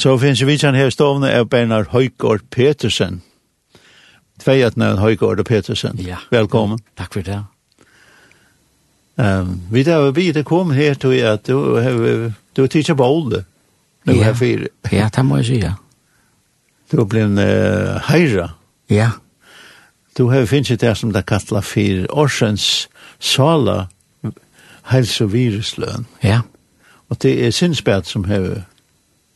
Så finnes vi kjenn her stående av Bernard Høygaard Petersen. Tveiatnøen Høygaard og Petersen. Ja. Velkommen. Takk for det. Um, vi da vi det kom här till jag att du har du teacher bold. Nu har vi ja, det må jeg si, ja. Du har blivit uh, hejra. Ja. Du har finns det som det kallar för årsens sala hälsoviruslön. Ja. Och det är sinnsbärt som har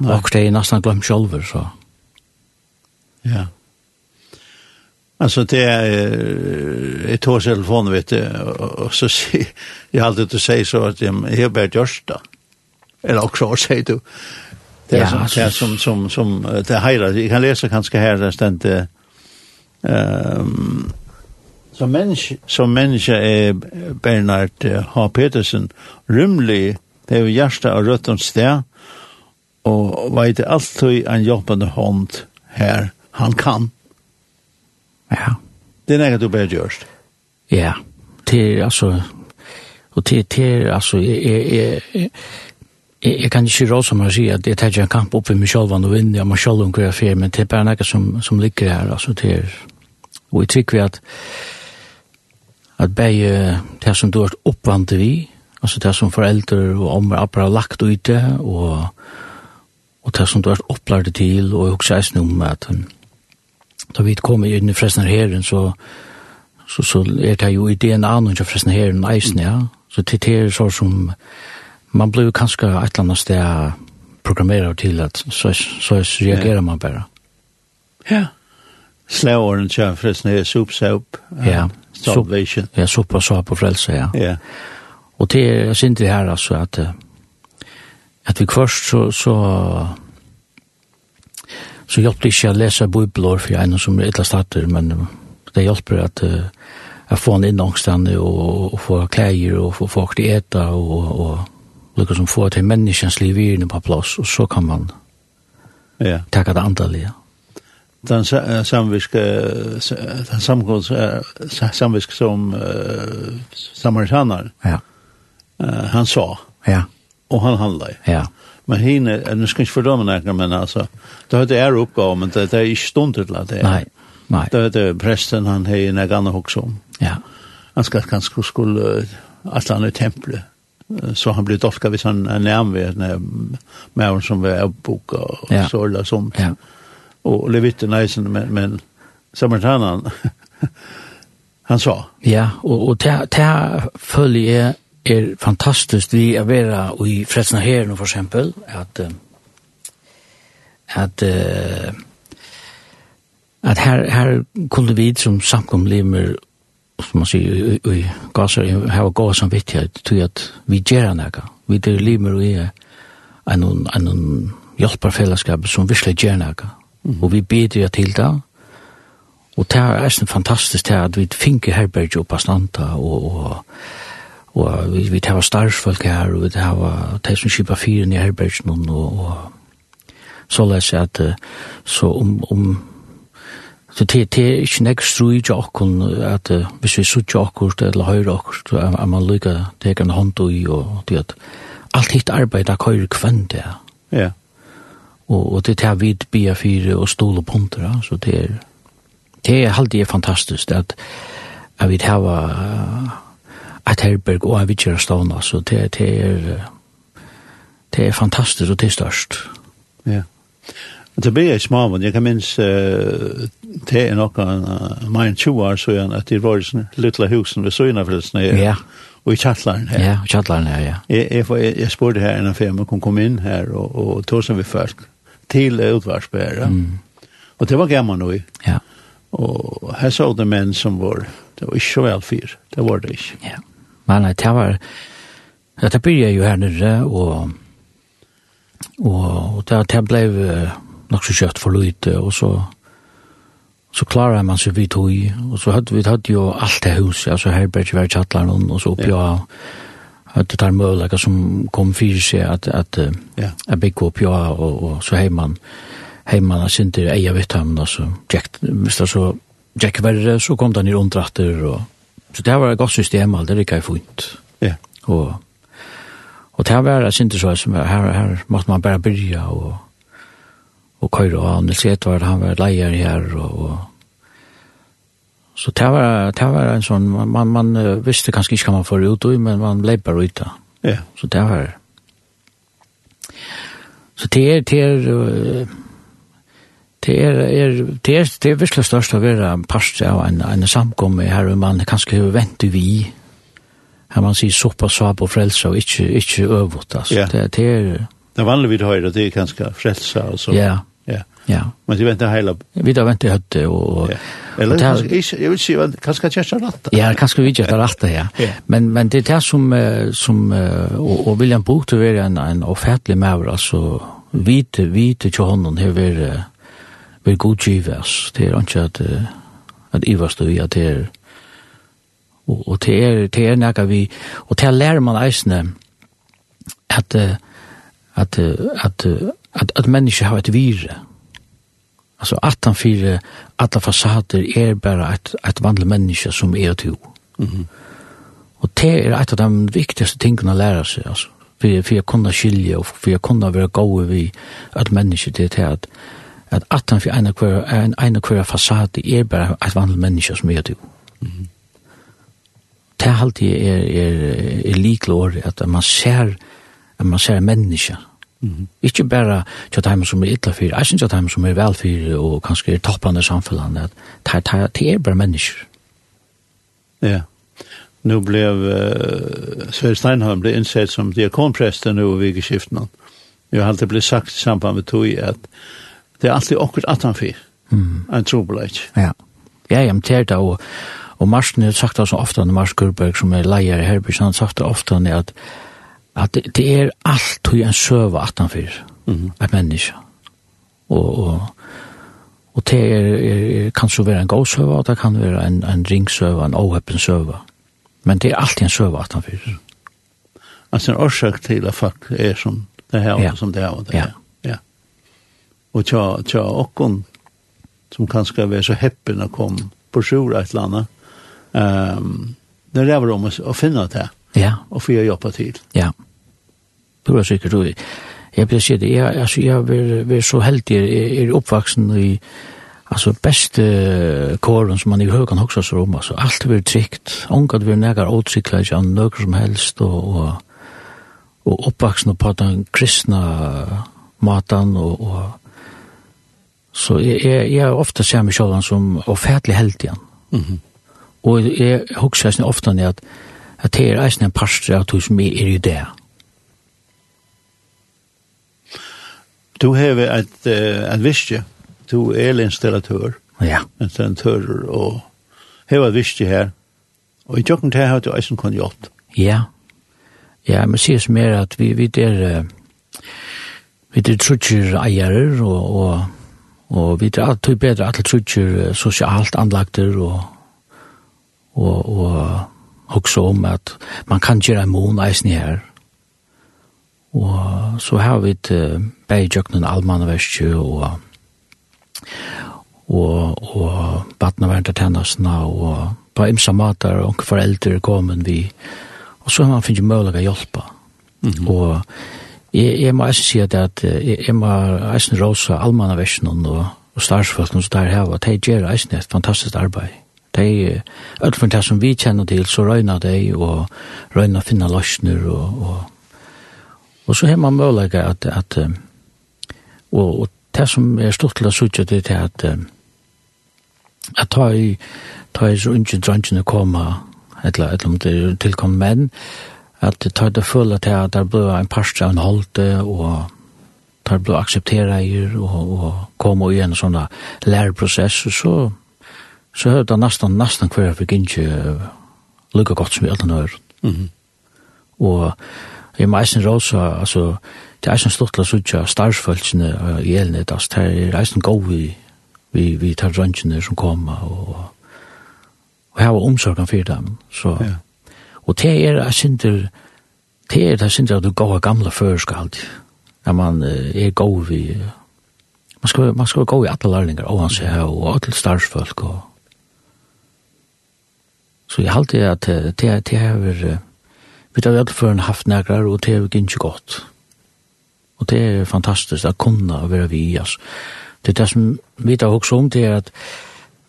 Nei. Og det er nesten glemt selv, så. Ja. Altså, det er, jeg tar telefonen, vet du, og så sier, jeg har alltid til å si så at jeg har bare gjørst da. Eller også, sier du. Det er ja, som, det er som, som, som, det er heilig. Jeg kan lese kanskje her, det er stendt, um, som menneske, som menneske er Bernard H. Petersen, rymlig, det er jo hjertet av rødt og sted, og veit alltid en jobbende hånd her han kan. Ja. Det er nekket du bare gjørst. Ja, det er altså, og det det er altså, jeg, jeg, jeg, jeg, jeg kan ikke råd som å si at jeg tar ikke en kamp opp i meg selv og vinner, jeg må selv om hva jeg fer, men det er bare noe som, som ligger her, altså det er, og jeg tykker vi at, at bare det som du har oppvant vi, altså det som foreldre og ommer har lagt ut det, og, og og det som du har opplært det til, og jeg husker eisen om at da vi kommer inn i Fresner Herren, så, så, så er det jo i DNA-en til Fresner Herren eisen, ja. Så det er så som, man blir jo kanskje et eller annet sted programmerer til at så, så reagerer man bare. Ja. Slæåren til Fresner Herren, soap, soap, ja. salvation. Ja, soap og soap og frelse, ja. Ja. Og det er det her, altså, at at vi først så, så, så hjelper det ikke å lese bibler for en som er etter starter, men det hjelper at uh, jeg får en innångstande og, og få klær og få folk til eta og, og lukke som få til menneskens liv i på plass, og så kan man ja. takka det andalige. Den samviske, den samgås, samviske som uh, samaritaner, ja. uh, han sa, ja og han handlar. Ja. Men hine, hinner, nu skal jag inte fördöma några, men altså, det er det er oppgave, men det, det är inte stundet till det. Er. Nei, nei. Det er det presten han har en annan också om. Ja. Han skal kanskje skulle, at han är templet. Så han blir dolka hvis han er nærmere med med som er oppboka og ja. så eller sånt. Ja. Og levitte är men, men samaritanen, han sa. Ja, og, og det, det följer er fantastiskt vi er vera i fredsna her nu for eksempel at at at her her kunde vi som samkomlimer som man sier i gasar hava god samvittighet til at vi gjer nega vi der limer vi er en en hjelparfellesskap som virkelig gjer nega og vi bidrar til det og det er fantastisk det at vi finker herberg og pastanta og, og og vi, vi tar starsfolk her, og vi tar de som kjøper fire i herbergen og, og så leser jeg at så om, om Så det, det er ikke nek strui til okkon, at uh, hvis vi suttje okkurt eller høyre okkurt, at man lykka teker en hånd i, og det at alt hitt arbeid er køyre kvenn det. Ja. Og, og det tar vid bia fire og stol og punter, så det er, det er alltid fantastisk at, at vi tar et herberg og en vidtjere stavn, altså, det, det er, det er fantastisk og det er størst. Ja. Det blir jeg små, men jeg kan minnes, uh, det er noe, uh, mer enn 20 år siden, at det var sånn, Lutla husen ved Søgnafrilsen, ja. og i kjattlaren her. Ja, i kjattlaren her, ja. Jeg, jeg, jeg, jeg spurte her en av fem, og hun kom inn her, og, og tog som vi først, til utvarsbæret. Mm. Og det var gammel nå i. Ja. Og her så det menn som var, det var ikke så vel fyr, det var det ikke. Ja. Men nei, det var, Ja, det byrja jo her nere, og, og, og det, det ble nok så kjøtt for lite, og så, så klarar man seg vidt hui, og så hadde vi hatt jo alt det huset, altså her ble herberg var tjattlan, og så oppi ja, at det tar mulighet som kom fyrir seg at, at, ja. at bygge opp ja, og, og så heimann, heimann er sinter eia vitt ham, altså, Jack, hvis det så, Jack verre, så kom den i rundratter, og, Så det var et godt system, alt det rikket er fint. Ja. Og, og det var et så, som her, her måtte man bare byrja og, og køyre, og Nils Edvard, han var leier her, og, og Så det var, det var en sånn, man, man man visste kanskje ikke hva man får ut, men man ble bare ut da. Ja. Så det var, så det er, det er, det er, er, det er, det er virkelig størst å være en parst av en, en samkomme her man kanskje venter vi her man sier soppa, svab og frelse og ikke, ikke øvut altså. Yeah. det, det er det er vanlig vi høyre det er kanskje frelse altså. ja. Ja. Ja. Men det venter hela. Vi där väntar hade og, ja. eller kanske kanskje, vill se vad kanske kan jag rätta. Ja, kanskje vi ikke er rett ja. ja. Men men det er det som som og, og William Buch det är en en offentlig mävra så vit vit till honom hur vil god givas. Det er ikke at, at ivast du i at det er og, og det er, det er nekka vi og det lærer man eisne at at, at, at, at mennesker har et vire altså at han fire alle fasader er bare et, et vanlig menneske som er to mm -hmm. og det er et av de viktigste tingene å lære seg altså for, for jeg kunne skilje og for jeg kunne være gode vi at mennesker til det at at atan for ena kvar en ena kvar fasade er bara at vandel menneske som er du. Mhm. Det halt er er er liklor at man ser at man ser menneske. Mhm. Ikkje bara til dem som er illa fyrir, jeg synes at dem som er vel fyrir og kanskje er toppande samfunnet at det er, det er bara mennesker. Ja. Nu blev uh, Sverre Steinholm blev innsett som diakonprästen nu i vikeskiftet. Jag har alltid blivit sagt i samband med tog att det er alltid okkur at han fyr. Mm. En trobeleit. Ja. Ja, jeg er det, og, og Marsten har sagt det så ofte, Mars Gurberg som er leier i Herbys han har sagt det ofte at, at det, det er alt hun en søve at han fyr, mm. et menneske. Og, og, og det er, er, kan så være en god søve, og det kan være en, en ringsøve, en åheppen søve. Men det er alltid en søve at han fyr. Altså en årsak til at folk er som det her, ja. som det her, og det her. Ja og tja, tja okkon som kanskje er så heppen og kom på sjur et eller annet um, det er om å finne det ja. og få jobba til ja det var sikkert du. jeg blir sikkert jeg, altså, jeg var, var så heldig jeg er oppvaksen i altså, beste kåren som man i högan hoksa seg om altså, alt blir trygt, Ongat vi negar åtsikla ikke an nøkker som helst og, og, og oppvaksen på den kristna matan og, og Så jeg, jeg, jeg ofte ser meg selv som ofærtelig heldig igjen. Mm -hmm. Og jeg husker ofte at, at det er eisen en parster av tog som er i det. Du har et, et visje. Du er installatør. Ja. Installatør og har et visje her. Og i tjokken til har du eisen kun gjort. Ja. Ja, men sier som er at vi, vi der... Vi der trutcher eier og, og Og vi er alltid bedre, alle trutjer sosialt anlagter og, og, og også om at man kan gjøre en mån eisen her. Og så har vi et uh, bergjøknen allmannverkje og og, og vatnaverndetennasene og på imsa matar og foreldre kommer vi og så har man finnet mulighet å hjelpe. Mm -hmm. Og Jeg, jeg må også si at jeg, jeg må eisen rosa almanna versjonen og, og starsfolkene som der her, og de gjør eisen et fantastisk arbeid. De, alt for det som vi kjenner til, så røyner de, og røyner å finne løsner, og, og, og så har man mulighet at, at og, og det som er stort til å sutja det til at at ta i ta i så unge drangene koma, eller, eller om det er tilkommet menn, at det tar det føle til at det blir en parst av en holde, og det blir aksepteret i, og, og kom i en sånn læreprosess, og så, så høyde det nesten, nesten hver jeg fikk ikke lykke godt som vi alle nøyre. Mm -hmm. Og i meisen råd altså, det er eisen stort stortla sutja starsfølsene i elnet, altså, det er eisen god vi, vi, vi tar røntgene som kommer, og, og her var omsorgen for dem, så... Ja Og det er jeg synder, det er jeg synder at du går gamle førerska alltid. Når man er god vi, man skal, man skal gå i alle lærlinger, og han sier, og alle starsfolk, og Så jeg halte at det det er, vi har alle føren haft negrar, og det er ikke godt. Og det er fantastisk at kunne være vi, altså. Det er det som vi tar også om, det er at,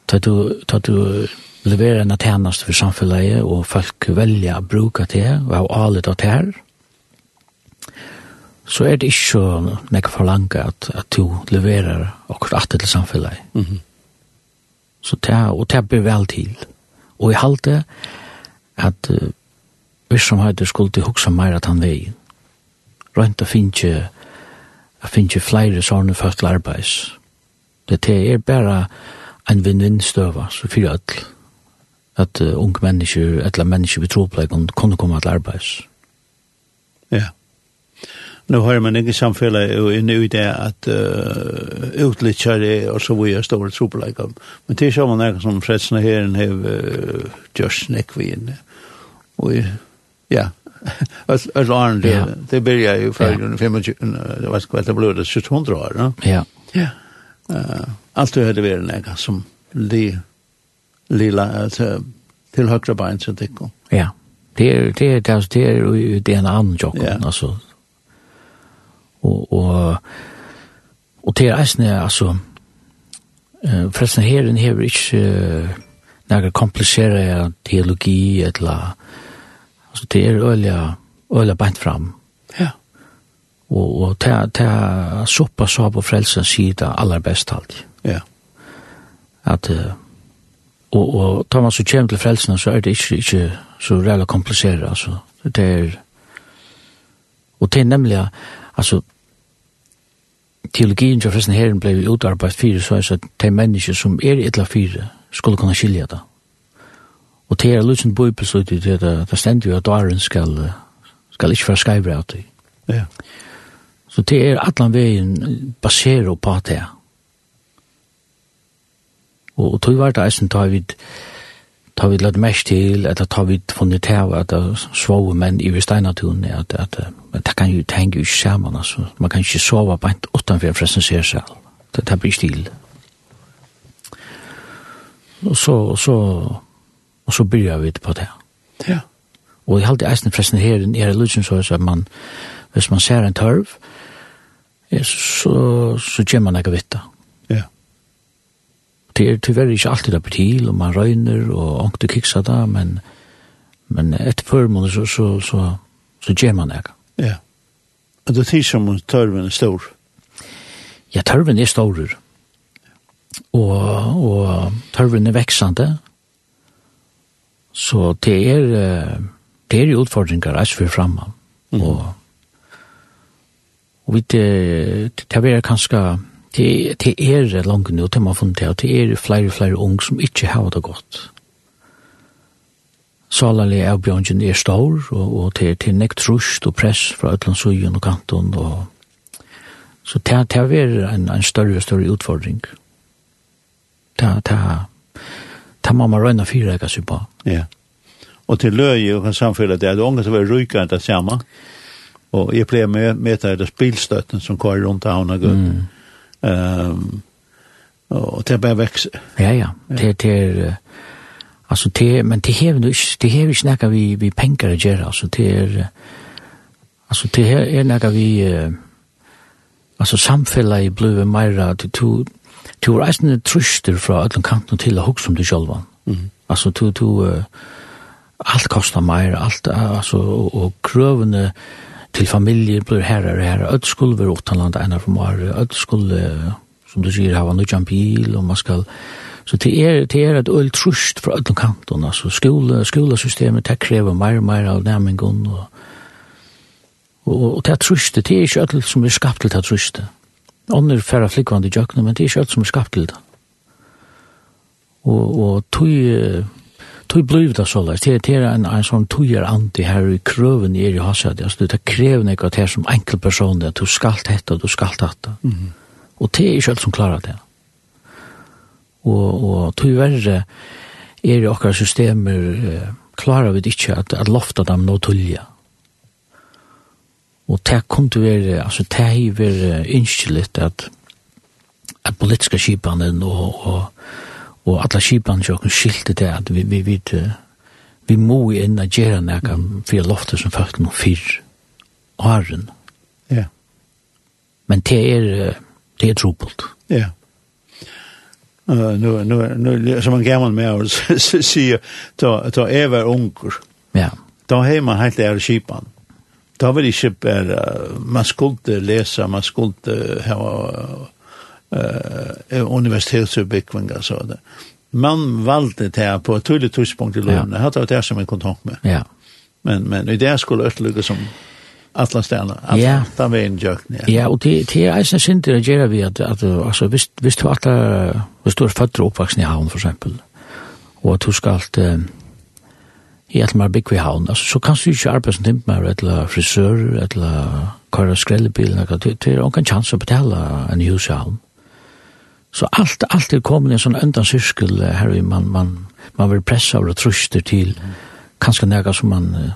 tar du, tar du, levere en tjenest for samfunnet, og folk velger å bruke det, og har alle det her, så er det ikke noe forlange at, at du leverer akkurat til samfunnet. Mm -hmm. Så det, er, og det blir vel til. Og jeg halte at uh, virksomheter skulle til huske mer at han vei. Rønt å finne Jeg finner flere sånne folk arbeids. Det er bare en vinn-vinn støva, så fyrir alle at uh, unge mennesker, eller mennesker vi tror på det, kunne komme til arbeids. Ja. Nå har man ikke samfunnet og inne i det at uh, utlittjere og så vi er store tro på det. Men det er sånn som fredsene her har uh, just snakk vi. Og ja, Öll Arn, det, det började ju för ja. 25, det var skvätt det blev det 700 år. Ja. Ja. Eh allt det hade varit en som det lilla till, till högra bein så det går. Ja. Det är det är det är det är det är en annan jock alltså. Och och och det är nästan alltså eh förresten här den här rich eh några komplicerade teologi eller alltså det är öliga öliga bänt fram. Ja. Och och ta ta soppa så på frälsens sida allra bäst allt. Ja. Att uh, Og, og tar man så kjem til frelsen så er det ikke, ikke så reelt kompliseret, altså. Det er, og det er nemlig, altså, teologien til frelsen herren ble utarbeidt fire, så er det de mennesker som er i etla fire, skulle kunne skilja det. Og det er lusen bøybeslut i det, det stender jo at daren skal, skal ikke være skrevet av det. Ja. Så det er at han veien baserer på det, Og, og tog var det eisen tar vi tar vi lagt mest til, eller tar vi funnet til at det svåre menn i Vesteinatun, at, at, at det kan jo tenke ikke sammen, altså. Man kan ikke sove på en utenfor forresten ser seg Det, det blir stil. Og så, så, og så byrjar vi på det. Ja. Og jeg halte eisen forresten her, er det lusen så, at man, hvis man ser en tørv, så, så, så gjør man ikke vitt det det er tyvärr ikke alltid det blir til, og man røyner, og ångte kiksa det, men, men etter førmål så, så, så, så gjør man det. Ja. Og det er tid som tørven er stor? Ja, tørven er stor. Og, og tørven er veksande. så det er, det er utfordringer jeg for fremme. Mm. Og, og vi, det, det er kanskje det, det er langt nå, det man funnet til, det er flere og flere unge som ikke har det godt. Salerlig av bjørnjen er stor, og, og det er til nekt trusht og press fra Øtlandsøyen og kanton, og så det, det er en, en større og større utfordring. Det, det, det må man røyne fire, jeg kan på. Ja, og til løy og kan samfunnet, det er det unge som er rykende det samme, og jeg pleier med, med det spilstøtten som kører rundt av henne, mm Um, og det er bare vekse. Ja, ja. Det, det er... Alltså det men det här nu det här vi snackar vi vi pengar att göra alltså det är alltså det här är när vi alltså samfälla i blue mera till to to reisen truster från alla kanten till att hugga om det själva. Mm. Alltså to to allt kostar mer allt alltså och krövne til familier blir herrar og herrar. Öll skulle være åttanlanda enn fra mar. Öll skulle, som du sier, hava nødjan bil, og man skal... Så det er, det er et øll trust fra öll kanten. Altså, skole, skolesystemet, det krever mer og mer av nærmengon. Og, og, og det er trust, det er ikke öll som er skapt til det trust. Ånder færre flikkvand i jøkken, men det er ikke öll som er skapt til det. Og, og tog tog bliv det så Det er en, en sånn togjere anti her i krøven er i hasset. Altså, det krever ikke at det er som enkel person at du skal dette du skal dette. Mm -hmm. Og det er ikke alt som klarer det. Og, og tog verre er i okkar systemer eh, klarer vi ikke at, at lofta dem nå tullja. Og det kom til å være, altså det er jo være innskyld at, at politiske skipene og, og og alla skipan jo kun skilte det at vi vi vi vi må inn og gjøre noe for loftet som folk nå fyr åren. Ja. Men det er det er trobult. Ja. Uh, nu, nu, nu, som en gammal med oss sier, ta, ta ever unger. Ja. Da har man helt er skipan Da vil ikke bare, man skulle lese, man skulle ha eh, universitetsutbyggvingar så det. Man valde det på ett tydligt tidspunkt i lönen. Ja. Det var det som en kontakt med. Ja. Men, men i det skulle ötluga som alla städerna. Ja. Där var en jök. Ja. ja, och det, det är eisen synd att göra vi att, att alltså, visst, visst du att visst du är född och uppvuxen i havn för exempel. Och att du ska allt eh, i alt mer bygg vi havn, Alltså, så kan du ikke arbeta som timpmer, eller frisör eller kører skrellebilen, det är en chans att betala en hus i havn. Så allt allt är kommit en sån ändan cirkel här vi man man man vill pressa och trusta till kanske några som man uh,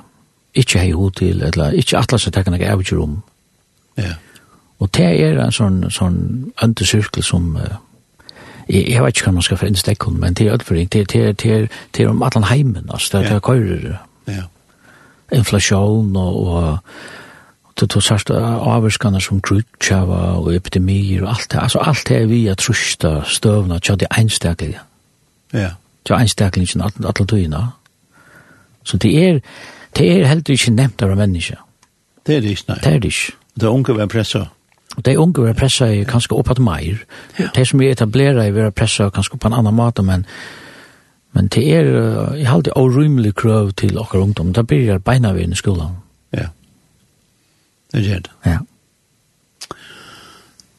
inte har hot till eller inte alla så tackar några avgör om. Ja. Och det är en sån sån ändan cirkel som uh, jag, jag vet inte hva man ska för stekken, men det är ödföring det det det det om allan hemmen alltså det det køyrer. Ja. Inflation og, och det tog sørst avvirskene som krutskjava og epidemier og alt det. Altså alt det er vi at trusta støvna tja det einstaklige. Ja. Tja einstaklingen alle tøyina. Så det er, det er heller ikke nevnt av menneska. Det er det ikke, nei. Det er det ikke. Det er unge var pressa. Og det er unge var pressa er kanskje oppatt meir. Ja. Det som vi etablerer er vera pressa kanskje på en annan måte, men men det er, jeg har alltid årymelig krøv til okkar ungdom. Da blir jeg beina vi i skolan. Det gjør det. Ja.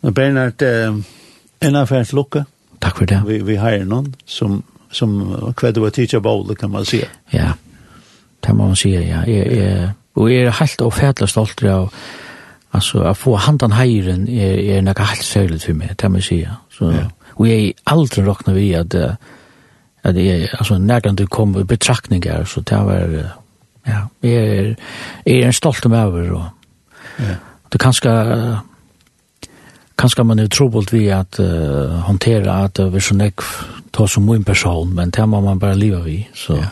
Og Bernhard, eh, en affærs lukke. Takk for det. Vi, vi har noen som, som hva du var tidligere bowle, kan man si. Ja, det må man si, ja. Jeg, jeg, og jeg er helt og fædla stolt av altså, å få handan heiren er, er noe helt særlig for meg, det må jeg si. Ja. Så, ja. Og jeg er aldri råkna vi at, at jeg, altså, når du kom betraktninger, så det var, ja, jeg er, jeg er en stolt om over og Ja. Det kanskje kanskje man er trobult vi at uh, håndtera at uh, vi så nekv ta som min person, men det må man bare leva vi. Så. Ja.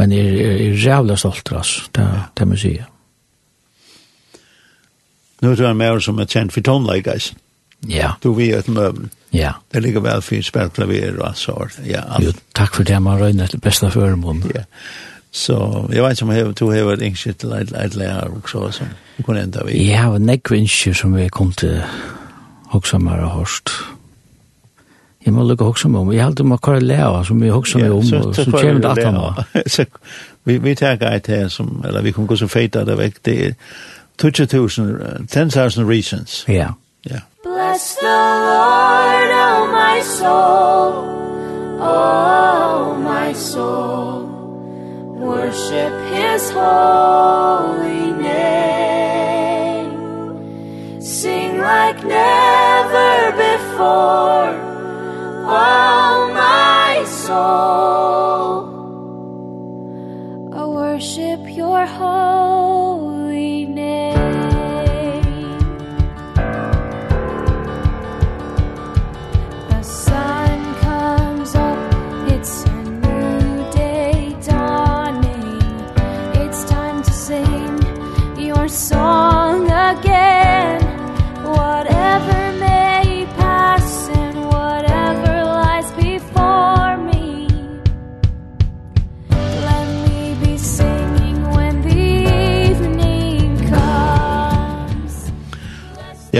Men er, er, er rævla stolt, altså, det, det må jeg Nu er du en mer som er kjent for guys. Ja. Du vet møbel. Ja. Det ligger vel fint spelklaver og så. Ja, alt. Jo, takk for det, man røyner til beste føremånd. Ja. Så jeg vet ikke om jeg jag har vært ett til et ett lärare också som vi kunde ända vid. Ja, och nekva inskift som vi kom til till Hoxhammar och hørst. Jeg må lukke lukka Hoxhammar om. Jag hade man kvar lärare som vi Hoxhammar om och så kommer det at han var. Vi, vi tackar et her, som, eller vi kommer gå som fejta det vekk. Det er 20,000, 10,000 reasons. Ja. Yeah. Yeah. Bless the Lord. his holy name. Sing like never before all my soul. I worship your holy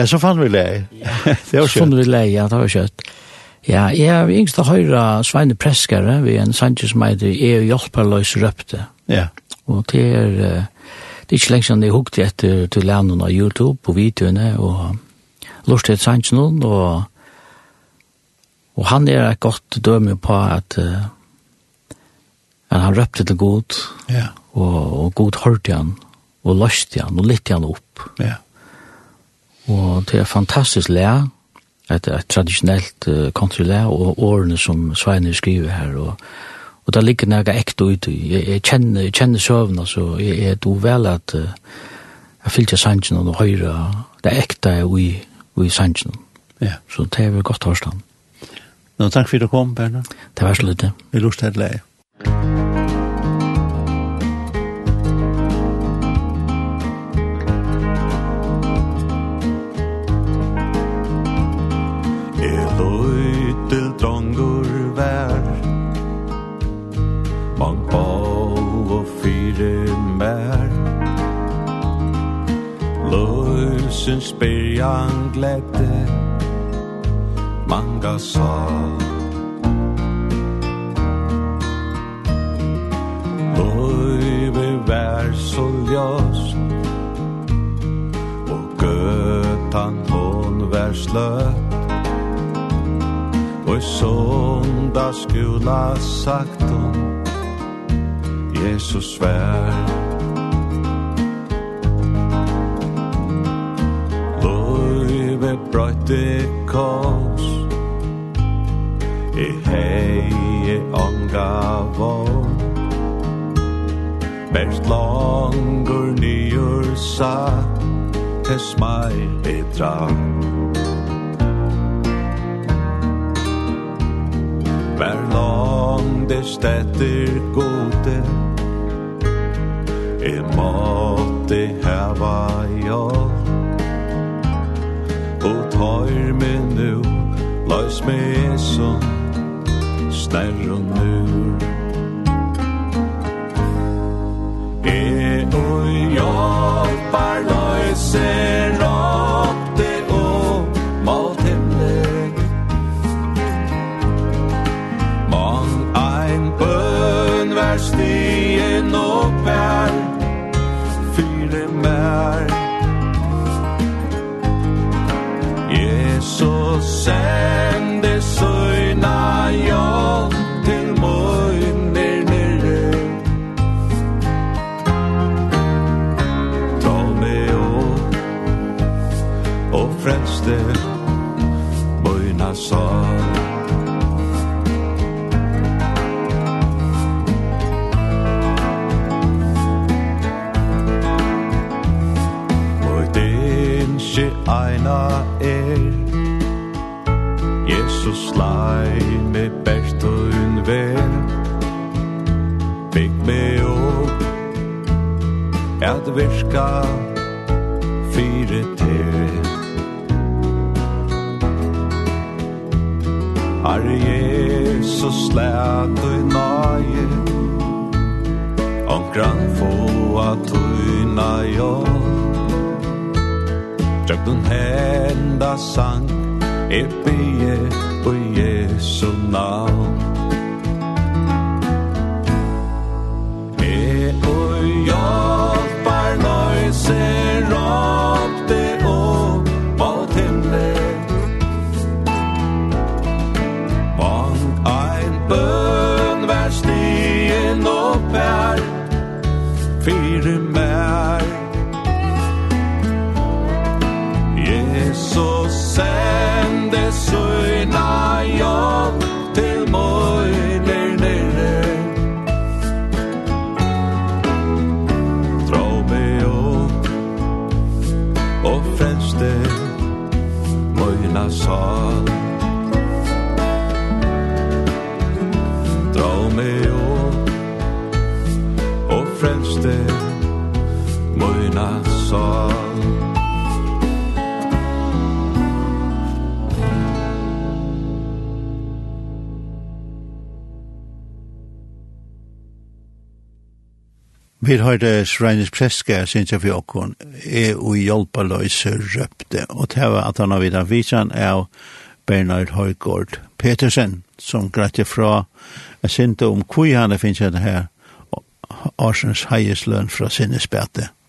Ja, så fann vi lei. Ja, så fann vi lei, ja, det var kjøtt. Ja, jeg har yngst å høre Sveine Preskare, vi er en sanger som heter «Jeg hjelperløs røpte». Ja. Og det er, det er ikke lenge siden jeg hukte etter til landet av YouTube på videoene, og lort til sanger noen, og, og han er et godt døme på at, uh, at han røpte til god, ja. og, og god hørte han, og løste han, og lytte han opp. Ja. Og det er fantastisk lær, et, et tradisjonelt uh, countrylær, og årene som Sveine skriver her, og, og det ligger noe ekte ut. Jeg, jeg kjenner, jeg kjenner søvn, altså, jeg, jeg er vel at uh, jeg fyller sannsjen og høyre, det er ekte er i, i sannsjen. Ja. Så det er vel godt hårstand. Nå, takk for at du kom, Berna. Det var så lite. Vi lort til deg. Takk. Heimsens byrjan gledde Manga sal Løyve vær så ljøs Og gøtan hon vær sløtt. Og i sondag skula sagt hon Jesus vær brøyte kors. E hei onga vogn Best langur nyur sa Tes mai betra. Vær lang det stetter gode. E måtte heva jord Kvar me nu Lais me Snær og nur E oi Jopar loise frelste Moina Og Moit ensi eina er Jesus lai me og ver Bygg me opp at virka Jesus slät i naje Onkran få at tøyna jo Dröp den hända sang E bie og Jesu navn. E og jag Vi har hørte Sveines Preska, synes jeg for åkken, er og hjelpa løse røpte, og det var at han har vidt avvisan av Bernard Høygård Petersen, som gratt fra, jeg synte om hvor han finnes det her, Arsens heisløn fra sinne spete.